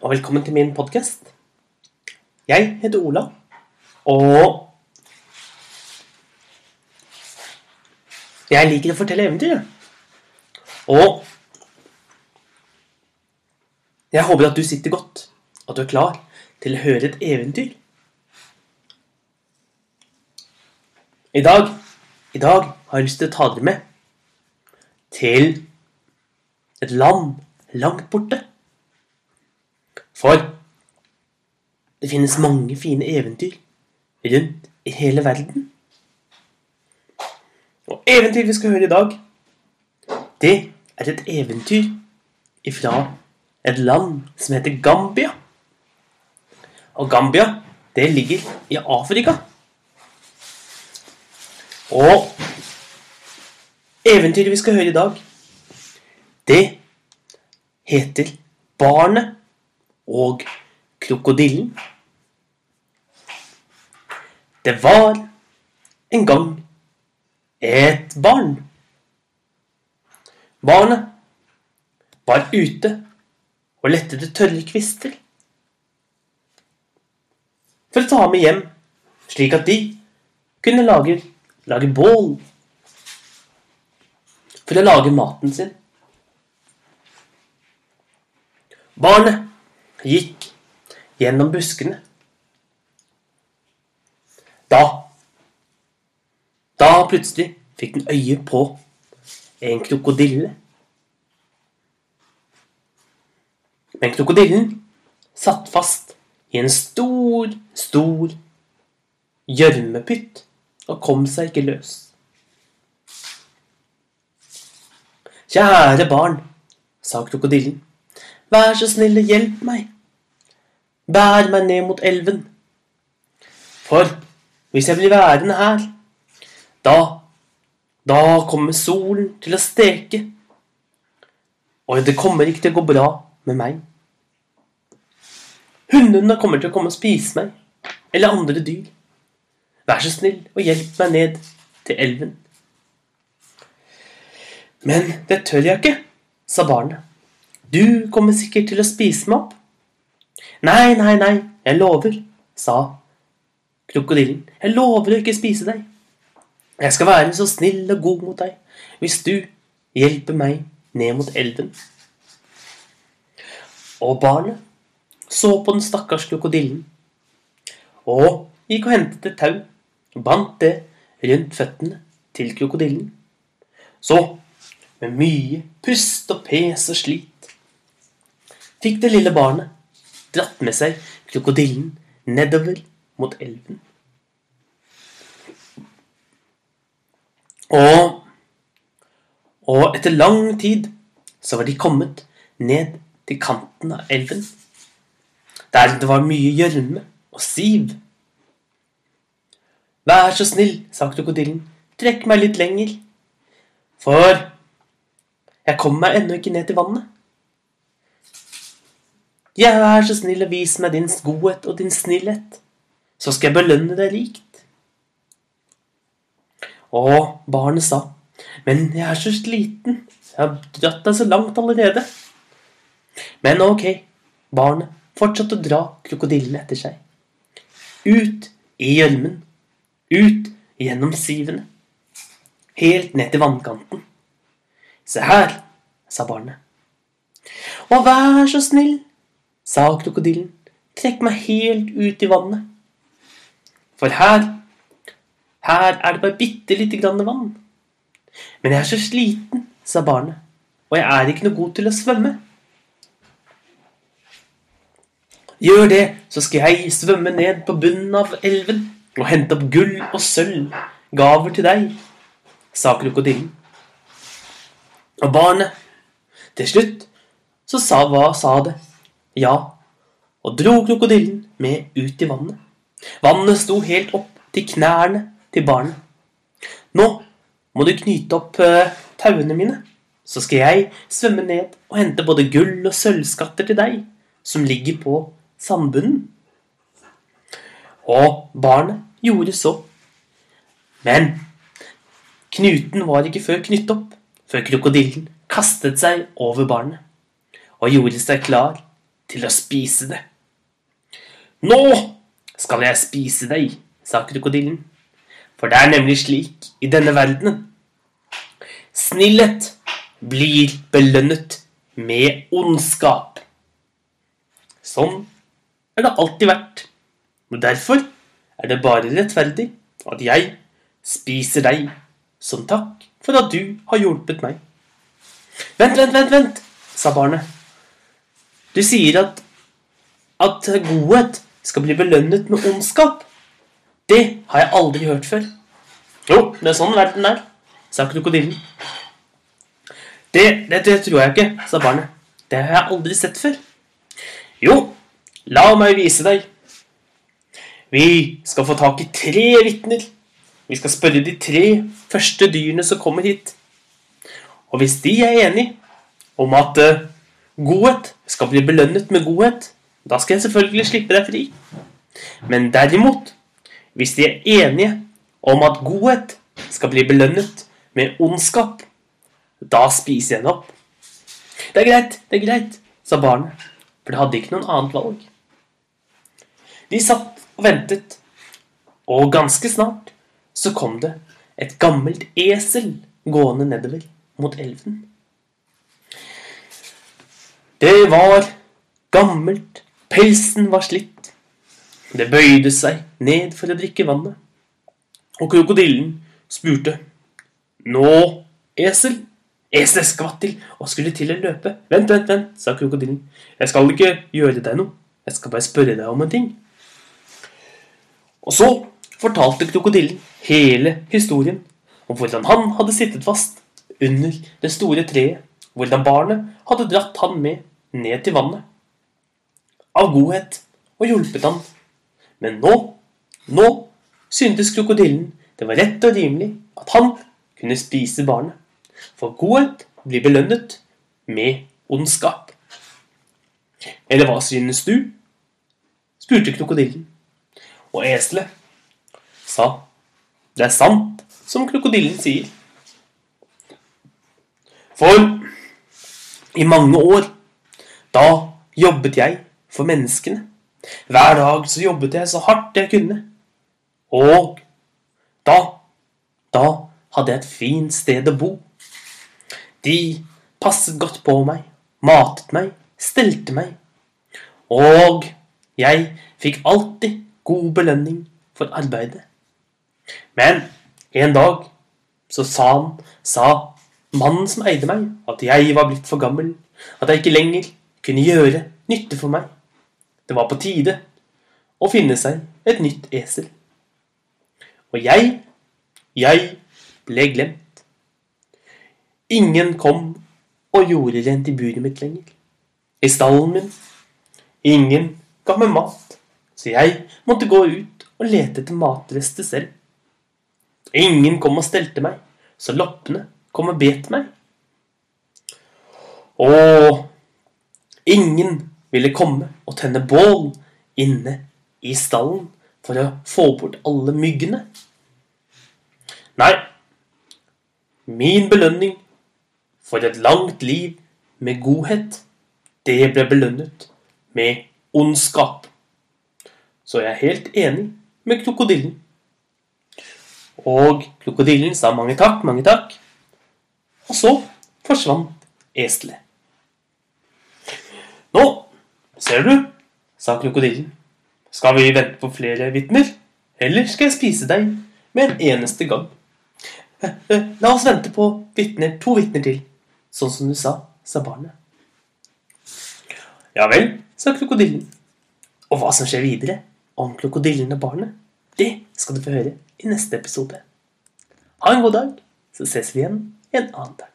og velkommen til min podkast. Jeg heter Ola, og jeg liker å fortelle eventyr. Og jeg håper at du sitter godt, at du er klar til å høre et eventyr. I dag, i dag har jeg lyst til å ta dere med til et land langt borte. For det finnes mange fine eventyr rundt i hele verden. Og eventyr vi skal høre i dag, det er et eventyr ifra et land som heter Gambia. Og Gambia, det ligger i Afrika. Og eventyret vi skal høre i dag, det heter Barnet og krokodillen. Det var en gang et barn. Barnet var ute og lette etter tørre kvister for å ta med hjem, slik at de kunne lage, lage bål for å lage maten sin. Barnet gikk gjennom buskene. Da Da plutselig fikk den øye på en krokodille. Men krokodillen satt fast i en stor, stor gjørmepytt og kom seg ikke løs. Kjære barn, sa krokodillen, vær så snill og hjelp meg. Bær meg ned mot elven. For hvis jeg blir værende her, da, da kommer solen til å steke. Og det kommer ikke til å gå bra med meg. Hundene kommer til å komme og spise meg, eller andre dyr. Vær så snill og hjelp meg ned til elven. Men det tør jeg ikke, sa barnet. Du kommer sikkert til å spise meg opp. Nei, nei, nei, jeg lover, sa krokodillen. Jeg lover å ikke spise deg. Jeg skal være så snill og god mot deg hvis du hjelper meg ned mot elven. Og barnet så på den stakkars krokodillen og gikk og hentet et tau bandt det rundt føttene til krokodillen. Så, med mye pust og pes og slit, fikk det lille barnet dratt med seg krokodillen nedover mot elven. Og, og etter lang tid så var de kommet ned til kanten av elven, der det var mye gjørme og siv. Vær så snill, sa krokodillen, trekk meg litt lenger, for jeg kommer meg ennå ikke ned til vannet. Ja, vær så snill og vis meg din godhet og din snillhet, så skal jeg belønne deg rikt. Og barnet sa, men jeg er så sliten, jeg har dratt deg så langt allerede. Men ok, barnet fortsatte å dra krokodillen etter seg. Ut i gjørmen, ut gjennom sivene, helt ned til vannkanten. Se her, sa barnet. Og vær så snill, sa krokodillen, trekk meg helt ut i vannet. For her, her er det bare bitte lite grann vann. Men jeg er så sliten, sa barnet, og jeg er ikke noe god til å svømme. Gjør det, så skal jeg svømme ned på bunnen av elven og hente opp gull og sølv, gaver til deg, sa krokodillen. Og barnet, til slutt, så sa hva sa det, ja, og dro krokodillen med ut i vannet. Vannet sto helt opp til knærne til barnet. Nå må du knyte opp uh, tauene mine, så skal jeg svømme ned og hente både gull og sølvskatter til deg, som ligger på sandbunnen. Og barnet gjorde så. Men knuten var ikke før knyttet opp, før krokodillen kastet seg over barnet og gjorde seg klar til å spise det. Nå skal jeg spise deg, sa krokodillen. For det er nemlig slik i denne verdenen. Snillhet blir belønnet med ondskap. Sånn er det alltid vært. Og derfor er det bare rettferdig at jeg spiser deg som takk for at du har hjulpet meg. Vent, vent, vent, vent, sa barnet. Du sier at, at godhet skal bli belønnet med ondskap. Det har jeg aldri hørt før. Jo, det er sånn verden er, sa krokodillen. Det, det, det tror jeg ikke, sa barnet. Det har jeg aldri sett før. Jo, la meg vise deg. Vi skal få tak i tre vitner. Vi skal spørre de tre første dyrene som kommer hit. Og hvis de er enige om at uh, godhet skal bli belønnet med godhet, da skal jeg selvfølgelig slippe deg fri. Men derimot, hvis de er enige om at godhet skal bli belønnet med ondskap, da spiser jeg den opp. Det er greit, det er greit, sa barnet, for det hadde ikke noen annet valg. De satt og ventet, og ganske snart så kom det et gammelt esel gående nedover mot elven. Det var gammelt, pelsen var slitt. Det bøyde seg ned for å drikke vannet. Og krokodillen spurte. Nå, esel? Eselet skvatt til og skulle til å løpe. Vent, vent, vent, sa krokodillen. Jeg skal ikke gjøre deg noe. Jeg skal bare spørre deg om en ting. Og så fortalte krokodillen hele historien om hvordan han hadde sittet fast under det store treet, hvordan barnet hadde dratt han med ned til vannet. Av godhet og hjulpet han. Men nå, nå syntes krokodillen det var rett og rimelig at han kunne spise barnet. For godhet blir belønnet med ondskap. Eller hva synes du? spurte krokodillen. Og eselet sa det er sant som krokodillen sier. For i mange år, da jobbet jeg for menneskene. Hver dag så jobbet jeg så hardt jeg kunne. Og da, da hadde jeg et fint sted å bo. De passet godt på meg, matet meg, stelte meg. Og jeg fikk alltid god belønning for arbeidet. Men en dag så sa han, sa mannen som eide meg, at jeg var blitt for gammel, at jeg ikke lenger kunne gjøre nytte for meg. Det var på tide å finne seg et nytt esel. Og jeg, jeg ble glemt. Ingen kom og gjorde rent i buret mitt lenger. I stallen min. Ingen ga meg mat, så jeg måtte gå ut og lete etter matrester selv. Ingen kom og stelte meg, så loppene kom og bet meg. Og ingen ville komme og tenne bål inne i stallen for å få bort alle myggene. Nei, min belønning for et langt liv med godhet, det ble belønnet med ondskap. Så jeg er helt enig med krokodillen. Og krokodillen sa mange takk, mange takk. Og så forsvant eselet. Nå, ser du, sa krokodillen. Skal vi vente på flere vitner? Eller skal jeg spise deg med en eneste gang? La oss vente på vittner, to vitner til, sånn som du sa, sa barnet. Ja vel, sa krokodillen. Og hva som skjer videre om krokodillen og barnet, det skal du få høre i neste episode. Ha en god dag, så ses vi igjen en annen dag.